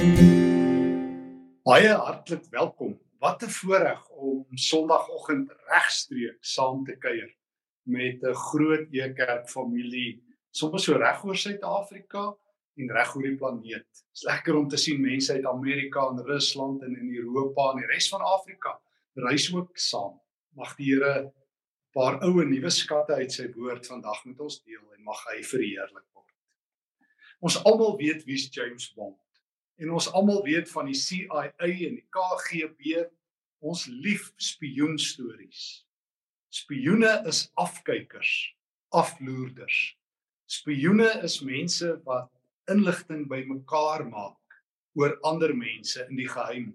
Baie hartlik welkom. Wat 'n voorreg om Sondagoggend regstreeks saam te kuier met 'n groot Ekerk familie sommer so reg oor Suid-Afrika en reg oor die planeet. Dit is lekker om te sien mense uit Amerika en Rusland en in Europa en die res van Afrika reis ook saam. Mag die Here 'n paar ou en nuwe skatte uit sy woord vandag met ons deel en mag hy verheerlik word. Ons almal weet wie's James Bond en ons almal weet van die CIA en die KGB ons lief spioen stories. Spioene is afkykers, afloerders. Spioene is mense wat inligting bymekaar maak oor ander mense in die geheim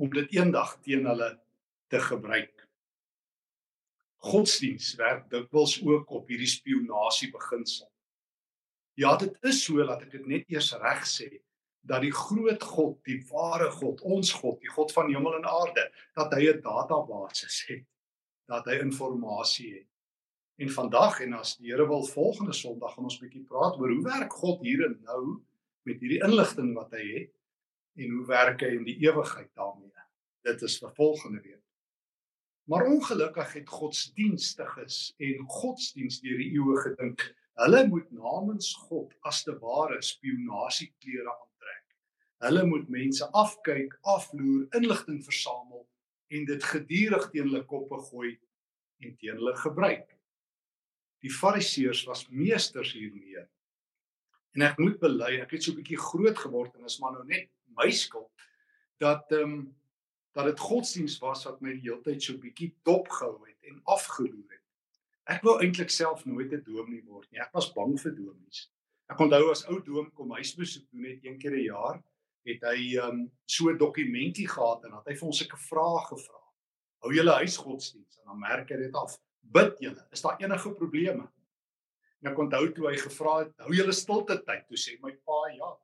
om dit eendag teen hulle te gebruik. Godsdiens werk dikwels ook op hierdie spionasie beginsel. Ja, dit is so dat ek dit net eers reg sê dat die groot God, die ware God, ons God, die God van hemel en aarde, dat hy 'n database het, dat hy inligting het. En vandag en as die Here wil volgende Sondag gaan ons bietjie praat oor hoe werk God hier en nou met hierdie inligting wat hy het en hoe werk hy in die ewigheid daarmee. Dit is vir volgende week. Maar ongelukkig het godsdienstiges en godsdienst deur die eeue gedink hulle moet namens God as te ware spionasieklere aan Hulle moet mense afkyk, afloer, inligting versamel en dit gedurig teen hulle koppe gooi en teen hulle gebruik. Die Fariseërs was meesters hiermee. En ek moet bely, ek het so 'n bietjie groot geword en is maar nou net my skuld dat ehm um, dat dit godsdiens was wat my die hele tyd so 'n bietjie dop gehou het en afgeloer het. Ek wou eintlik self nooit 'n dominee word nie. Ek was bang vir dominees. Ek onthou as ou dom kom huisbesoek doen net een keer 'n jaar het hy um so 'n dokumentie gehad en het hy vir ons 'n vraag gevra. Hou julle huisgodsdiens en dan merk hy dit af. Bid julle, is daar enige probleme? En ek onthou toe hy gevra het, hou julle stilte tyd? Toe sê my pa ja.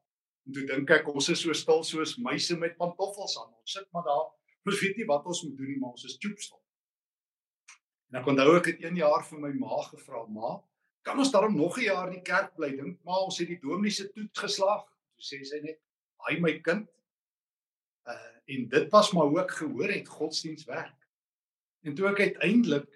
En toe dink ek ons is so stil soos muise met pantoffels aan. Ons sit maar daar. Ons weet nie wat ons moet doen nie, maar ons is choopstil. En ek onthou ek het 1 jaar vir my ma gevra, "Ma, kan ons daarom nog 'n jaar in die kerk bly dink, maar ons het die dominee se toets geslaag?" Toe sê sy net, hy my kind uh en dit was maar hoe ek gehoor het godsdiens werk. En toe ek uiteindelik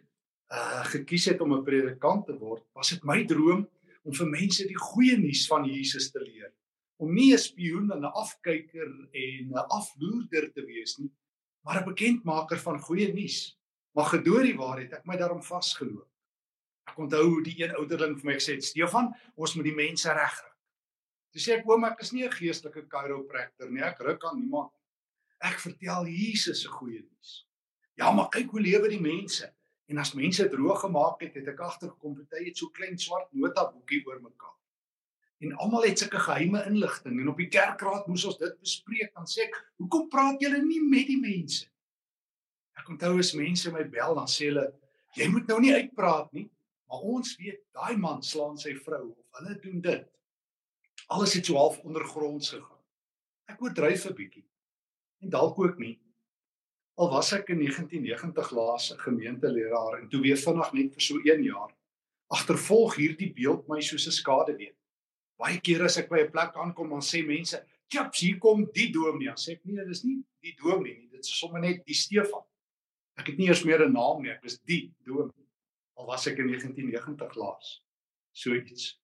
uh gekies het om 'n predikant te word, was dit my droom om vir mense die goeie nuus van Jesus te leer. Om nie 'n spioen en 'n afkyker en 'n afloerder te wees nie, maar 'n bekendmaker van goeie nuus. Maar gedoor die waarheid, ek my daarom vasgeloop. Ek onthou die een ouderling vir my gesê het, "Stefan, ons moet die mense regkry." Toe sê ek oom ek is nie 'n geestelike chiropractor nie. Ek ruk aan niemand. Ek vertel Jesus se goeie nuus. Ja, maar kyk hoe lewe die mense. En as mense droog gemaak het, het ek agtergekom party het so klein swart notaboekie oor mekaar. En almal het sulke geheime inligting en op die kerkraad moes ons dit bespreek dan sê ek, "Hoekom praat julle nie met die mense?" Ek onthou as mense my bel dan sê hulle, "Jy moet nou nie uitpraat nie." Maar ons weet daai man slaan sy vrou of hulle doen dit. Alles het so half ondergronds gegaan. Ek oordryf 'n bietjie. En dalk ook nie. Al was ek in 1990 laas 'n gemeenteleraar en toe weer vinnig net vir so 1 jaar. Agtervolg hierdie beeld my soos 'n skaduwee. Baie kere as ek by 'n plek aankom, dan sê mense, "Chips, hier kom die dominee." Sê ek, "Nee, dis nie die dominee nie. Dit is sommer net die Stefan." Ek het nie eers meer 'n naam nie. Ek is die dominee. Al was ek in 1990 laas. So iets.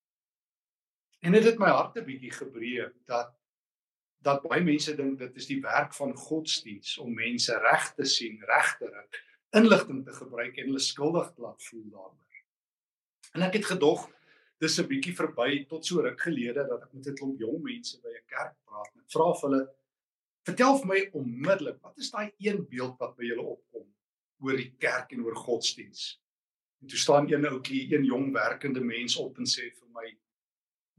En dit het my hart 'n bietjie gebreek dat dat baie mense dink dit is die werk van godsdiens om mense reg te sien, reg te rig, inligting te gebruik en hulle skuldig te laat voel daaroor. En ek het gedog dis 'n bietjie verby tot so ruk gelede dat ek met 'n klomp jong mense by 'n kerk praat en vra vir hulle vertel vir my onmiddellik wat is daai een beeld wat by julle opkom oor die kerk en oor godsdiens. En toe staan een ouetjie, een jong werkende mens op en sê vir my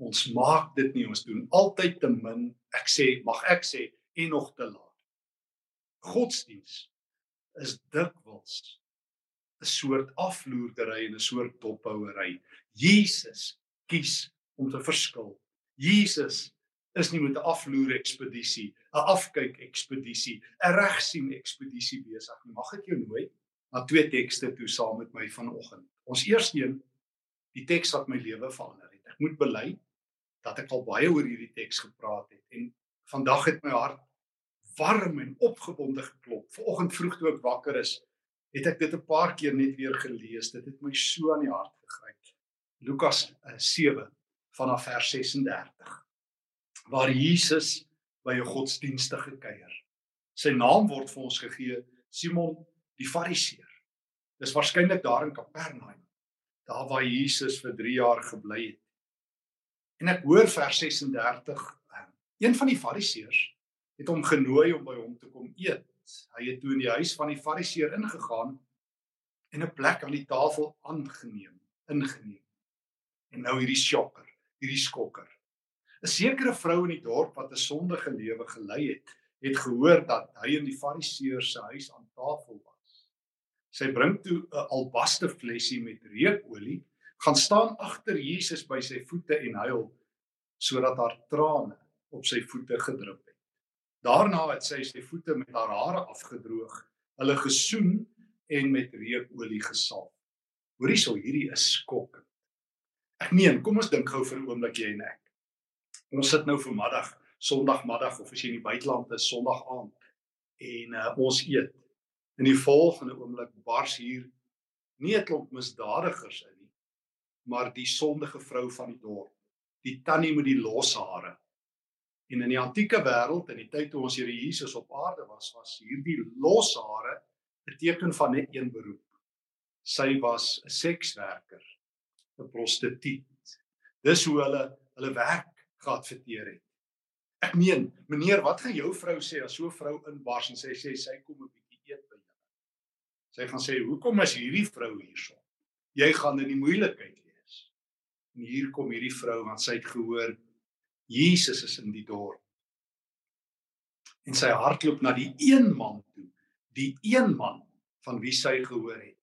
Ons maak dit nie, ons doen altyd te min. Ek sê, mag ek sê, en nog te laat. Godsdiens is dikwels 'n soort afloerdery en 'n soort dophouery. Jesus kies om te verskil. Jesus is nie met 'n afloer ekspedisie, 'n afkyk ekspedisie, 'n regsien ekspedisie besig nie. Mag ek jou nooi na twee tekste toe saam met my vanoggend. Ons eerste een, die teks wat my lewe verander het. Ek moet bely, dat ek al baie oor hierdie teks gepraat het en vandag het my hart warm en opgewonde geklop. Vanoggend vroeg toe ek wakker is, het ek dit 'n paar keer net weer gelees. Dit het my so aan die hart gegryp. Lukas 7 eh, vanaf vers 36. Waar Jesus by 'n godsdienstige kuier. Sy naam word vir ons gegee Simon die Fariseer. Dis waarskynlik daar in Kapernaum, daar waar Jesus vir 3 jaar gebly het. En ek hoor vers 36, een van die Fariseërs het hom genooi om by hom te kom eet. Hy het toe in die huis van die Fariseer ingegaan en 'n plek aan die tafel aangeneem, ingeneem. En nou hierdie sjokker, hierdie skokker. 'n Sekere vrou in die dorp wat 'n sondige lewe gelei het, het gehoor dat hy in die Fariseer se huis aan tafel was. Sy bring toe 'n albaste flesie met reukolie, gaan staan agter Jesus by sy voete en huil sodat haar trane op sy voete gedrup het. Daarna het sy sy voete met haar hare afgedroog, hulle gesoen en met reukolie gesalf. Hoorie sou hierdie is skokkend. Ek meen, kom ons dink gou vir 'n oomblik jy en ek. Ons sit nou vir middag, Sondagmiddag of as jy in die buiteland is, Sondag aand en uh, ons eet. In die volgende oomblik bars hier nie 'n klomp misdadigers in maar die sondige vrou van die dorp, die tannie met die losse hare En in die antieke wêreld in die tyd toe ons Here Jesus op aarde was, was hierdie loshare 'n teken van net een beroep. Sy was 'n sekswerker, 'n prostituut. Dis hoe hulle hulle werk geadverteer het. Ek meen, meneer, wat gaan jou vrou sê as so 'n vrou inbars en sê sê sy kom 'n bietjie eet by julle? Sy gaan sê, "Hoekom is hierdie vrou hierso? Jy gaan in die moeilikheid wees." En hier kom hierdie vrou want sy het gehoor Jesus is in die dorp. En sy hart loop na die een man toe, die een man van wie sy gehoor het.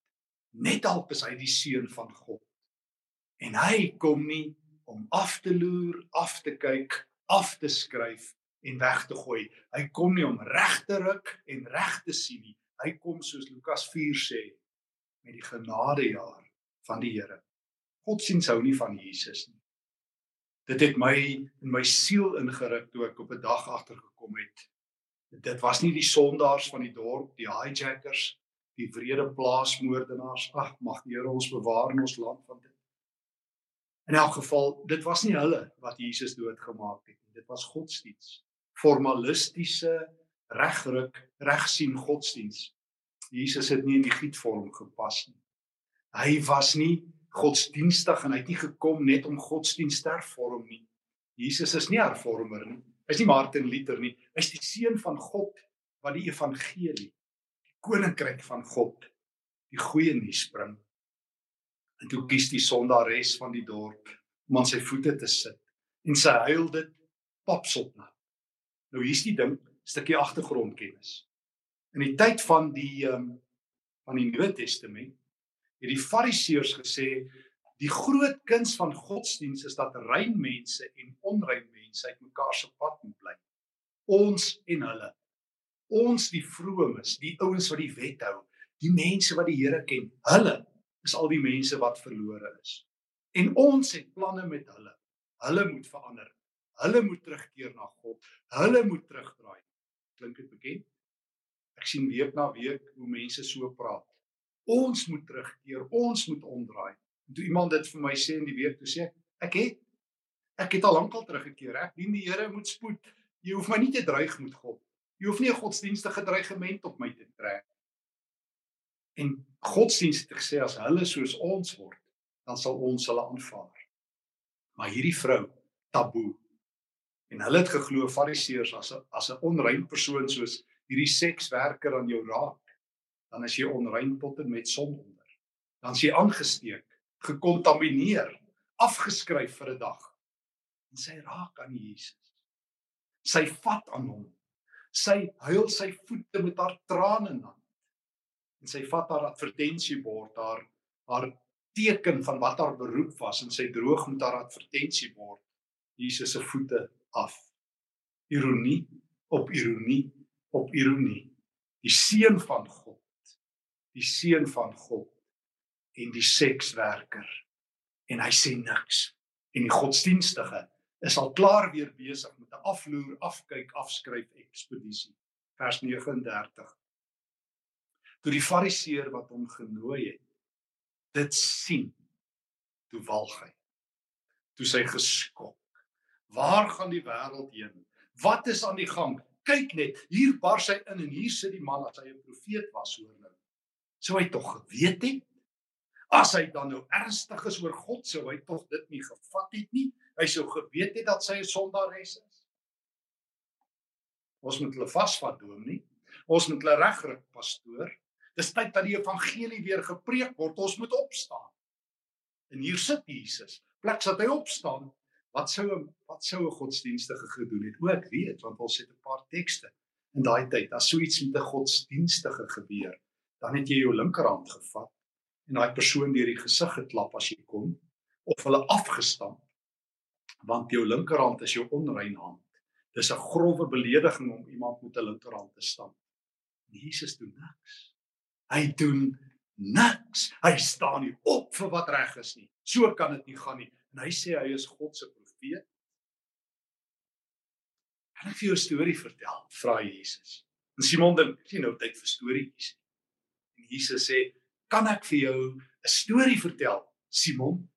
Net dalk is hy die seun van God. En hy kom nie om af te loer, af te kyk, af te skryf en weg te gooi. Hy kom nie om reg te ruk en reg te sien nie. Hy kom soos Lukas 4 sê met die genadejaar van die Here. God sien sou nie van Jesus nie dit het my in my siel ingeruk toe ek op 'n dag agtergekom het. Dit was nie die sondaars van die dorp, die hijackers, die wrede plaasmoordenaars. Ag, mag die Here ons bewaar in ons land van dit. In elk geval, dit was nie hulle wat Jesus doodgemaak het nie. Dit was godsdiens. Formalistiese regruk, regsien godsdiens. Jesus het nie in die gietvorm gepas nie. Hy was nie godsdienstig en hy het nie gekom net om godsdienst te hervorm nie. Jesus is nie hervormer nie. Hy's nie Martin Luther nie. Hy's die seun van God wat die evangelie, die koninkryk van God, die goeie nuus bring. En toe kies die sondares van die dorp om aan sy voete te sit en sy huil dit papsop na. Nou hier's die ding, stukkie agtergrondkennis. In die tyd van die ehm um, van die Nuwe Testament het die fariseërs gesê die groot kuns van godsdiens is dat rein mense en onrein mense uitmekaar se pad moet bly. Ons en hulle. Ons die vromes, die ouens wat die wet hou, die mense wat die Here ken, hulle is al die mense wat verlore is. En ons het planne met hulle. Hulle moet verander. Hulle moet terugkeer na God. Hulle moet terugdraai. Klink dit bekend? Ek sien week na week hoe mense so praat. Ons moet terugkeer, ons moet omdraai. Toe iemand dit vir my sê in die week, toe sê ek, het ek het al lankal teruggekeer. Ek dien die Here moet spoed. Jy hoef my nie te dreig met God. Jy hoef nie 'n godsdienstige dreigement op my te trek. En godsdienst het gesê as hulle soos ons word, dan sal ons hulle aanvaar. Maar hierdie vrou, taboe. En hulle het geglo fariseërs as 'n as 'n onrein persoon soos hierdie sekswerker aan jou raak dan is jy onrein en met sononder. Dan is jy aangesteek, gekontamineer, afgeskryf vir 'n dag. En sy raak aan Jesus. Sy vat aan hom. Sy huil sy voete met haar trane nat. En sy vat haar advertensiebord, haar haar teken van wat haar beroep was en sy droog met haar advertensiebord Jesus se voete af. Ironie op ironie op ironie. Die seun van God die seun van God en die sekswerker en hy sê niks en die godsdienstige is al klaar weer besig met 'n afloer, afkyk, afskryf ekspedisie. Vers 39. Toe die fariseer wat hom genooi het, dit sien, toe walg hy. Toe sy geskok. Waar gaan die wêreld heen? Wat is aan die gang? Kyk net, hier bars hy in en hier sit die man as hy 'n profeet was hoor nou. Sou hy tog geweet het? As hy dan nou ernstig is oor God, sou hy tog dit nie gevat het nie. Hy sou geweet het dat sy 'n sondares is. Ons moet hulle vasvat, dominee. Ons moet hulle regryk, pastoor. Dis tyd dat die evangelie weer gepreek word. Ons moet opstaan. En hier sit Jesus. Plek dat hy opstaan. Wat sou wat sou 'n godsdienstige gedoen het? O, ek weet, want ons het 'n paar tekste in daai tyd. As so iets met 'n godsdienstige gebeur, dan het jy jou linkerhand gevat en daai persoon deur die gesig geklap as jy kon of hulle afgestamp want jou linkerhand is jou onrein hand. Dis 'n grouwe belediging om iemand met 'n linkerhand te stamp. Jesus doen niks. Hy doen niks. Hy staan nie op vir wat reg is nie. So kan dit nie gaan nie. En hy sê hy is God se profeet. Kan ek vir jou 'n storie vertel? Vra Jesus. En Simon dink, sien nou tyd vir storieetjies. Jesus sê, "Kan ek vir jou 'n storie vertel, Simon?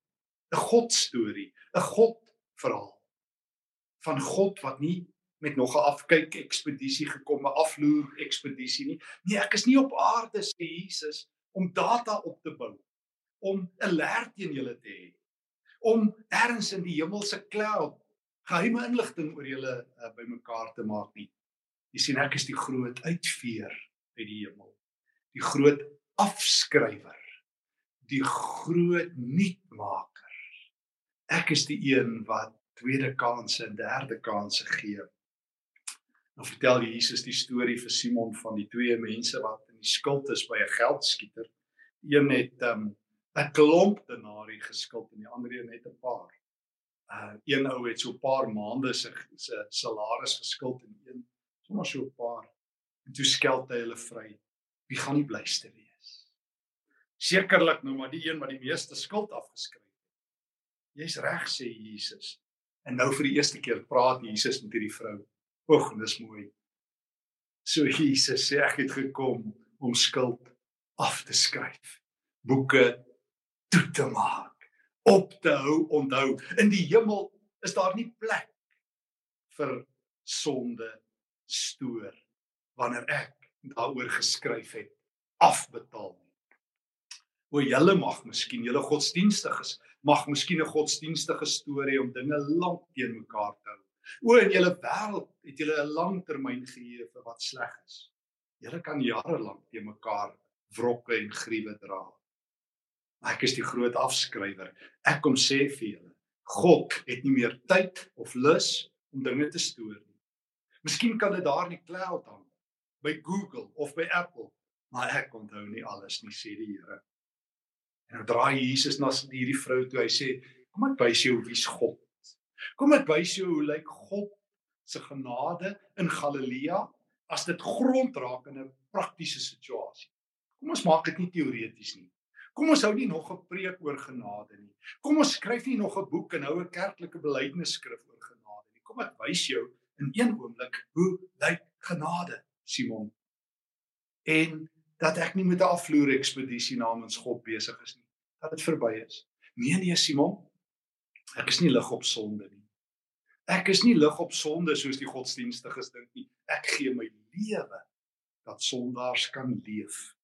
'n God storie, 'n God verhaal van God wat nie met nog 'n afkyk ekspedisie gekom, 'n afloer ekspedisie nie. Nee, ek is nie op aarde sê Jesus om data op te bou, om 'n leer teen julle te hê, om ergens in die hemelse cloud geheime inligting oor julle uh, bymekaar te maak nie. Jy sien ek is die groot uitveer uit die hemel. Die groot afskrywer. Die groot nuutmaker Ek is die een wat tweede kansse en derde kansse gee. Nou vertel Jesus die storie vir Simon van die twee mense wat in die skuld is by 'n geldskieter. Een het um, 'n klomp denari geskuld en die ander een net 'n paar. Uh een ou het so 'n paar maande se se salaris geskuld en een sommer so 'n paar. En toe skeld hy hulle vry. Wie gaan die blyste wees? Sekerlik nou maar die een wat die meeste skuld afgeskryf Jy's reg sê Jesus. En nou vir die eerste keer praat Jesus met hierdie vrou. Oeg, dis mooi. So Jesus sê ek het gekom om skuld af te skryf. Boeke toe te maak. Op te hou, onthou. In die hemel is daar nie plek vir sonde stoor wanneer ek daaroor geskryf het afbetaal. O julle mag miskien julle godsdienstiges mag miskien 'n godsdienstige storie om dinge lank teen mekaar te hou. O in julle wêreld het julle 'n langtermyn geheue vir wat sleg is. Julle kan jare lank teen mekaar wrokke en gruwe dra. Maar ek is die groot afskrywer. Ek kom sê vir julle, God het nie meer tyd of lus om dinge te stoor nie. Miskien kan dit daar in die cloud hang by Google of by Apple, maar ek onthou nie alles nie sê die Here. En nou draai Jesus na hierdie vrou toe. Hy sê: "Kom ek wys jou wie's God. Kom ek wys jou hoe lyk God se genade in Galilea as dit grond raak in 'n praktiese situasie. Kom ons maak dit nie teoreties nie. Kom ons hou nie nog 'n preek oor genade nie. Kom ons skryf nie nog 'n boek en hou 'n kerklike belydenisskrif oor genade nie. Kom ek wys jou in een oomblik hoe lyk genade, Simon. En dat ek nie met 'n afvloer ekspedisie namens God besig is nie. Dat dit verby is. Nee nee Simon. Ek is nie lig op sonde nie. Ek is nie lig op sonde soos die godsdienstiges dink nie. Ek gee my lewe dat sondaars kan leef.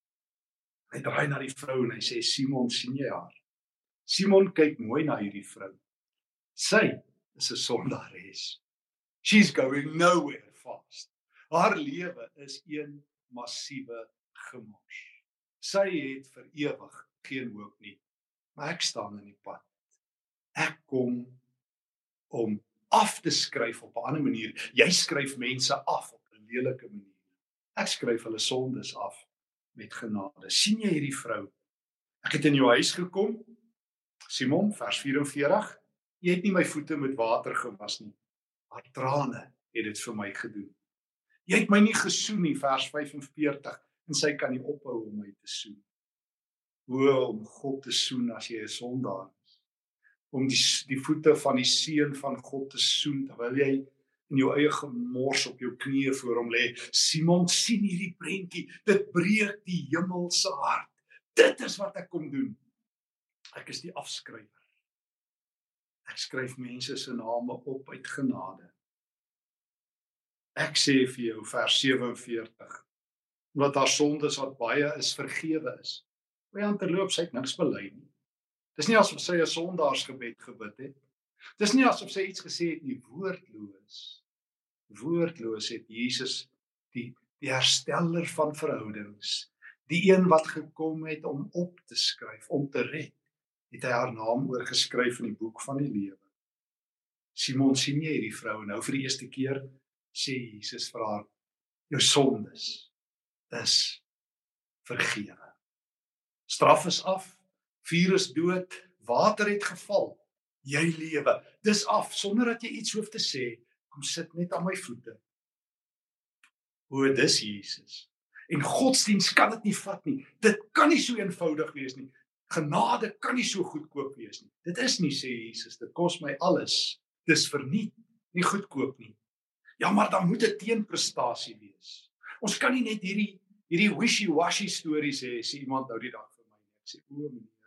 Hy draai na die vrou en hy sê Simon, sien jy haar? Simon kyk mooi na hierdie vrou. Sy is 'n sondares. She's going nowhere fast. Haar lewe is een massiewe gemors. Sy het vir ewig geen hoop nie. Maar ek staan in die pad. Ek kom om af te skryf op 'n ander manier. Jy skryf mense af op 'n lelike manier. Ek skryf hulle sondes af met genade. sien jy hierdie vrou? Ek het in jou huis gekom. Simon vers 44. Jy het nie my voete met water gewas nie. Haar trane het dit vir my gedoen. Jy het my nie gesoen nie vers 45 en sy kan nie ophou om my te soen. Hoe om God te soen as jy 'n sondaar is. Om die die voete van die seun van God te soen terwyl jy in jou eie gemors op jou knieë voor hom lê. Simon sien hierdie prentjie. Dit breek die hemel se hart. Dit is wat ek kom doen. Ek is die afskrywer. Ek skryf mense se name op uit genade. Ek sê vir jou vers 47 wat haar sondes wat baie is vergewe is. Hoe aan terloops hy het niks bely nie. Dis nie asof sy 'n sondaarsgebed gebid het. Dis nie asof sy iets gesê het nie woordloos. Woordloos het Jesus die die hersteller van verhoudings, die een wat gekom het om op te skryf, om te red, het hy haar naam oorgeskryf in die boek van die lewe. Simon sien jy hierdie vrou nou vir die eerste keer sê Jesus vir haar jou sondes is vergewe. Straf is af, vuur is dood, water het geval jy lewe. Dis af sonder dat jy iets hoef te sê. Kom sit net aan my voete. O, dis Jesus. En godsdiens kan dit nie vat nie. Dit kan nie so eenvoudig wees nie. Genade kan nie so goedkoop wees nie. Dit is nie sê Jesus, dit kos my alles. Dis verniet, nie goedkoop nie. Ja, maar dan moet 'n teenprestasie wees. Ons kan nie net hierdie hierdie wishy-washy stories hê sê iemand nou die dag vir my. Ek sê o, meneer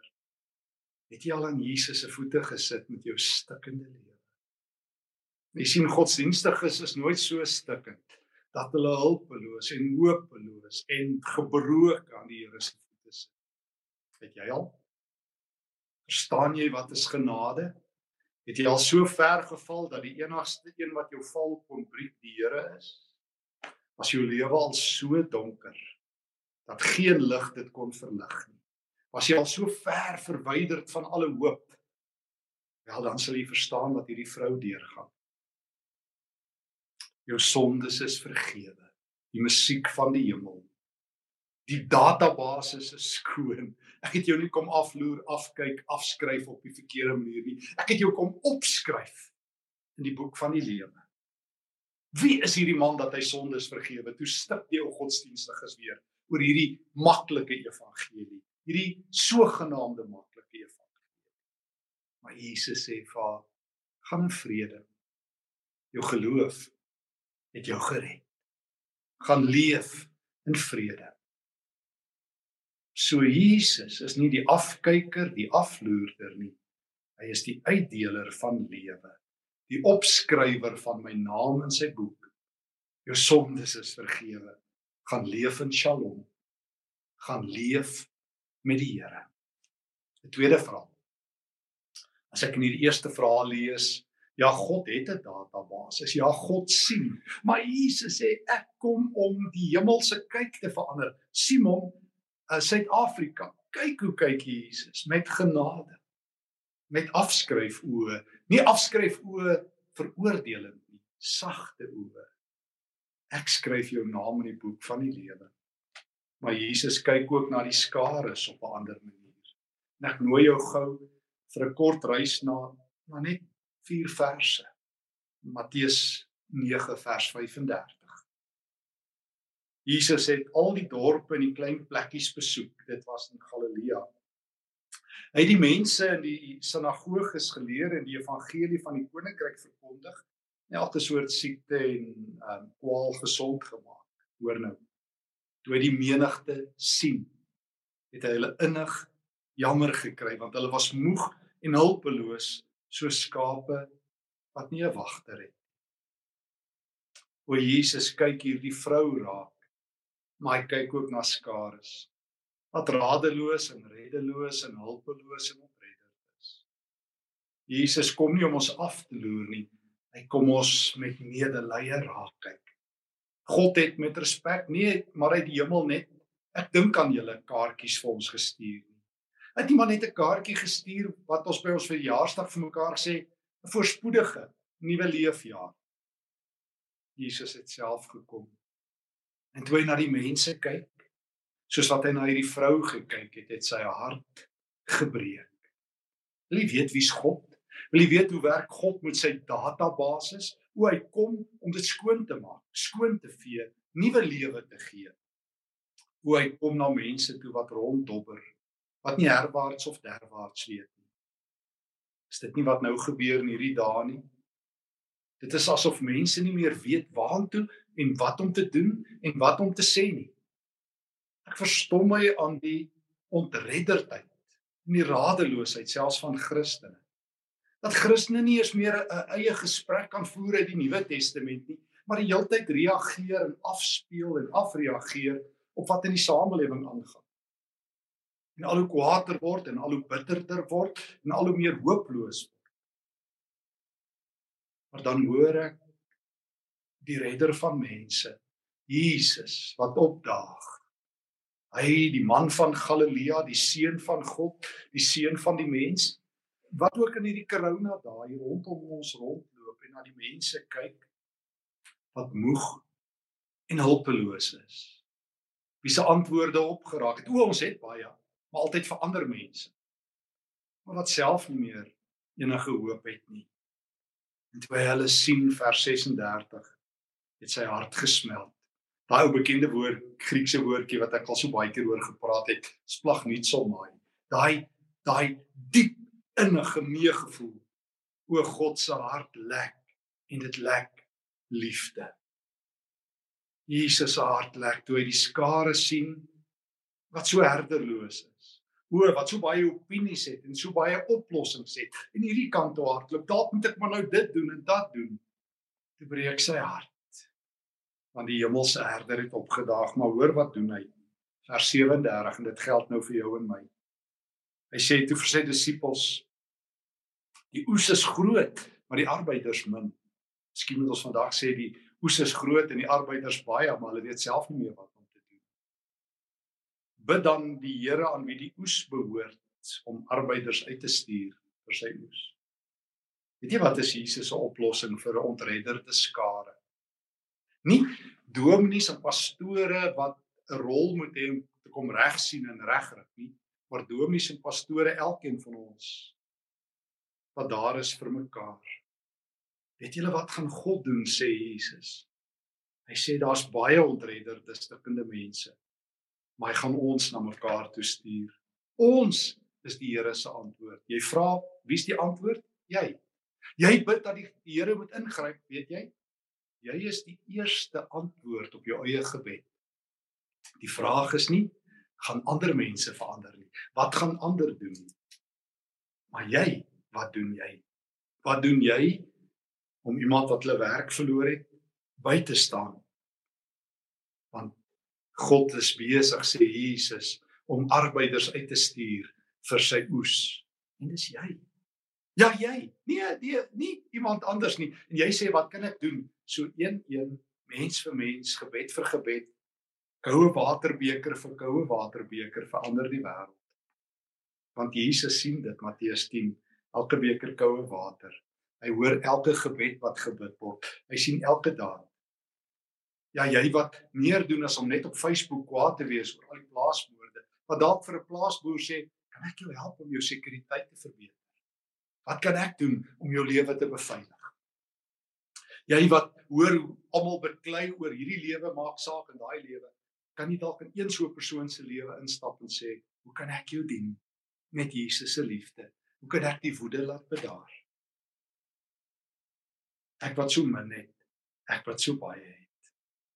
Het jy al aan Jesus se voete gesit met jou stikkende lewe? Jy sien godsdienstiges is nooit so stikkend dat hulle hulpeloos en hopeloos en gebroken aan die Here se voete sit. Het jy al? Verstaan jy wat is genade? Het jy al so ver geval dat die enigste een wat jou val kon breek die Here is? Was jou lewe al so donker dat geen lig dit kon verlig nie? was jy al so ver verwyderd van alle hoop. Wel dan sal jy verstaan wat hierdie vrou deurgaan. Jou sondes is vergewe. Die musiek van die hemel. Die database is skoon. Ek het jou nie kom afloer, afkyk, afskryf op die verkeerde manier nie. Ek het jou kom opskryf in die boek van die lewe. Wie is hierdie man dat hy sondes vergewe? Toe stip jy ou godsdienstiges weer oor hierdie maklike evangelie hierdie sogenaamde maklike evangelie. Maar Jesus sê vir haar: "Gaan in vrede. Jou geloof het jou gered. Gaan leef in vrede." So Jesus is nie die afkyker, die afloerder nie. Hy is die uitdeler van lewe, die opskrywer van my naam in sy boek. Jou sondes is vergewe. Gaan leef in Shalom. Gaan leef met die Here. 'n Tweede vraag. As ek in hierdie eerste vraag lees, ja God het 'n database. Ja God sien. Maar Jesus sê ek kom om die hemelse kyk te verander. Simon, uh, Suid-Afrika, kyk hoe kyk Jesus met genade. Met afskryf oë, nie afskryf oë veroordeling nie, sagte oë. Ek skryf jou naam in die boek van die lewe. Maar Jesus kyk ook na die skares op 'n ander manier. En ek nooi jou gou vir 'n kort reis na maar net vier verse. Matteus 9 vers 35. Jesus het al die dorpe en die klein plekkies besoek. Dit was in Galilea. Hy het die mense in die sinagoges geleer en die evangelie van die koninkryk verkondig. Elke soort siekte en um, kwaal gesond gemaak. Hoor nou toe hy die menigte sien, het hy hulle innig jammer gekry want hulle was moeg en hulpeloos so skape wat nie 'n wagter het. O Jesus kyk hierdie vrou raak, maar hy kyk ook na skares wat radeloos en reddeloos en hulpeloos en onreddend is. Jesus kom nie om ons af te loer nie, hy kom ons met medelee raak kyk. God het met respek nie maar uit die hemel net ek dink aan julle kaartjies vir ons gestuur nie. Het nie maar net 'n kaartjie gestuur wat ons by ons verjaarsdag vir mekaar sê 'n voorspoedige nuwe leefjaar. Jesus het self gekom. En toe hy na die mense kyk, soos wat hy na hierdie vrou gekyk het, het sy hart gebreek. Wil jy weet wie's God? Wil jy weet hoe werk God met sy databasis? hoe hy kom om dit skoon te maak, skoon te vee, nuwe lewe te gee. Hoe hy kom na mense toe wat ronddobber, wat nie herwaarts of derwaarts weet nie. Is dit nie wat nou gebeur in hierdie dae nie? Dit is asof mense nie meer weet waartoe en wat om te doen en wat om te sê nie. Ek verstom my aan die ontredderdheid en die radeloosheid selfs van Christene. Dat Christene nie eens meer 'n eie gesprek kan voer uit die Nuwe Testament nie, maar die hele tyd reageer en afspeel en afreageer op wat in die samelewing aangaan. En al hoe kwaader word en al hoe bitterder word en al hoe meer hooploos word. Maar dan hoor ek die redder van mense, Jesus wat opdaag. Hy die man van Galilea, die seun van God, die seun van die mens wat ook in hierdie corona dae hier rondom ons rondloop en na die mense kyk wat moeg en hulpeloos is. Wie se antwoorde opgeraak het. O, ons het baie, maar altyd vir ander mense. Maar wat self nie meer enige hoop het nie. En toe hulle sien vers 36 het sy hart gesmeld. Daai ou bekende woord, Griekse woordjie wat ek al so baie keer oor gepraat het, splag nie so mooi. Daai daai diep innige meegevoel. O God se hart lek en dit lek liefde. Jesus se hart lek toe hy die skare sien wat so herderloos is. O wat so baie opinies het en so baie oplossings het. En hierdie kant toe hardloop, dalk moet ek maar nou dit doen en dat doen. Toe breek sy hart. Want die hemelse herder het opgedaag, maar hoor wat doen hy? Vers 37 en dit geld nou vir jou en my. Hy sê toe vir sy disippels: Die oes is groot, maar die arbeiders min. Miskien moet ons vandag sê die oes is groot en die arbeiders baie, maar hulle weet self nie meer wat om te doen. Bid dan die Here aan wie die oes behoort om arbeiders uit te stuur vir sy oes. Weet jy wat is Jesus se oplossing vir 'n ontredderde skare? Nie dominees en pastore wat 'n rol moet hê om te kom reg sien en regryk nie, maar dominees en pastore elkeen van ons wat daar is vir mekaar. Weet julle wat gaan God doen sê Jesus? Hy sê daar's baie ontredderde stikkende mense. Maar hy gaan ons na mekaar toe stuur. Ons is die Here se antwoord. Jy vra, wie's die antwoord? Jy. Jy bid dat die Here moet ingryp, weet jy? Jy is die eerste antwoord op jou eie gebed. Die vraag is nie gaan ander mense verander nie. Wat gaan ander doen? Maar jy, wat doen jy? Wat doen jy om iemand wat hulle werk verloor het by te staan? Want God is besig sê Jesus om arbeiders uit te stuur vir sy oes. En dis jy. Ja, jy. Nee, nee, nie iemand anders nie. En jy sê wat kan ek doen? So een een mens vir mens, gebed vir gebed, koue waterbeker vir koue waterbeker verander die wêreld. Want Jesus sien dit Matteus 10 elke beker koue water. Hy hoor elke gebed wat gebid word. Hy sien elke daad. Ja, jy wat meer doen as om net op Facebook kwaad te wees oor al die plaasmoorde. Wat dalk vir 'n plaasboer sê, "Kan ek jou help om jou sekuriteit te verbeter? Wat kan ek doen om jou lewe te beveilig?" Jy wat hoor hoe almal beklei oor hierdie lewe maak saak en daai lewe, kan nie dalk in een so 'n persoon se lewe instap en sê, "Hoe kan ek jou dien met Jesus se liefde?" Hoe kan ek die woede laat bedaar? Ek wat so min het, ek wat so baie het.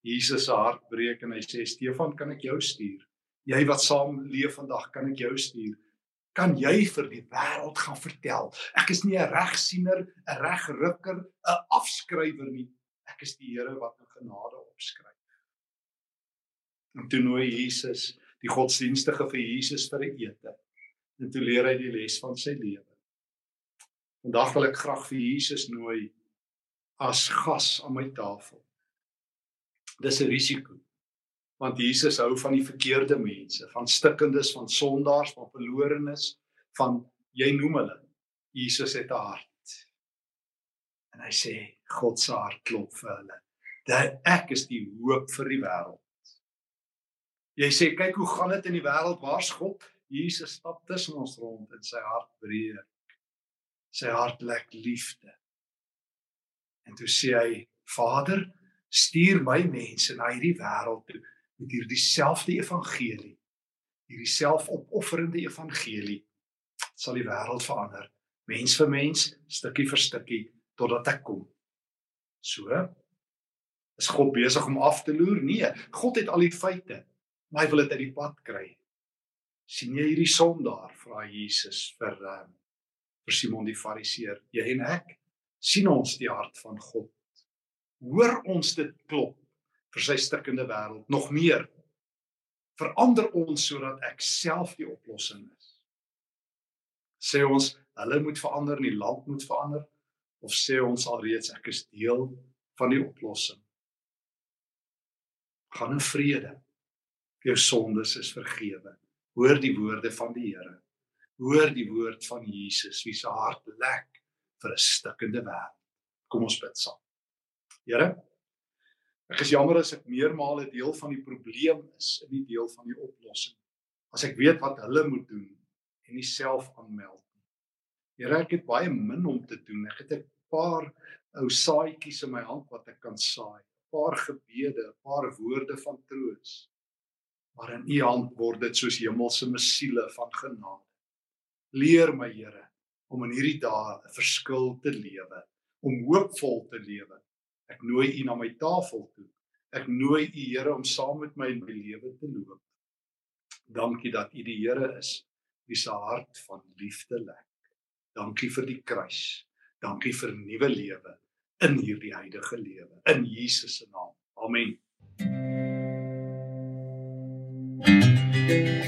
Jesus se hart breek en hy sê Stefan, kan ek jou stuur? Jy wat saam leef vandag, kan ek jou stuur? Kan jy vir die wêreld gaan vertel? Ek is nie 'n regsiener, 'n regrukker, 'n afskrywer nie. Ek is die Here wat in genade opskryf. En toe nooi Jesus die godsdienstige vir Jesus vir 'n ete en toe leer hy die les van sy lewe. Vandag wil ek graag vir Jesus nooi as gas aan my tafel. Dis 'n risiko. Want Jesus hou van die verkeerde mense, van stikkendes, van sondaars, van verlorenes, van jy noem hulle. Jesus het 'n hart. En hy sê God se hart klop vir hulle. Dat ek is die hoop vir die wêreld. Jy sê kyk hoe gaan dit in die wêreld? Waar's God? Jesus stap tussen ons rond en sy hart breek. Sy hart lek liefde. En toe sê hy: Vader, stuur my mense na hierdie wêreld toe met hierdie selfde evangelie. Hierdie selfopofferende evangelie sal die wêreld verander. Mens vir mens, stukkie vir stukkie totdat ek kom. So is God besig om af te loer? Nee, God het al die feite, maar hy wil dit uit die pad kry. sien jy hierdie son daar? Vra Jesus vir um, vir Simon die Fariseer. Jy en ek sien ons die hart van God. Hoor ons dit klop vir sy stikkende wêreld nog meer. Verander ons sodat ek self die oplossing is. Sê ons hulle moet verander, die land moet verander of sê ons alreeds ek is deel van die oplossing? Gaan in vrede. Jou sondes is vergewe. Hoor die woorde van die Here. Hoor die woord van Jesus wie se hart lek vir 'n stikkende wêreld. Kom ons bid saam. Here, ek is jammer as ek meermale deel van die probleem is en nie deel van die oplossing. As ek weet wat hulle moet doen en nie self aanmeld nie. Here, ek het baie min om te doen. Ek het 'n paar ou saaitjies in my hand wat ek kan saai. 'n Paar gebede, 'n paar woorde van troos. Maar in U hand word dit soos hemelse mesiele van genade. Leer my Here om in hierdie dae 'n verskil te lewe, om hoopvol te lewe. Ek nooi U na my tafel toe. Ek nooi U Here om saam met my in my lewe te loop. Dankie dat U die Here is wie se hart van liefde lek. Dankie vir die kruis. Dankie vir nuwe lewe in hierdie huidige lewe in Jesus se naam. Amen. thank you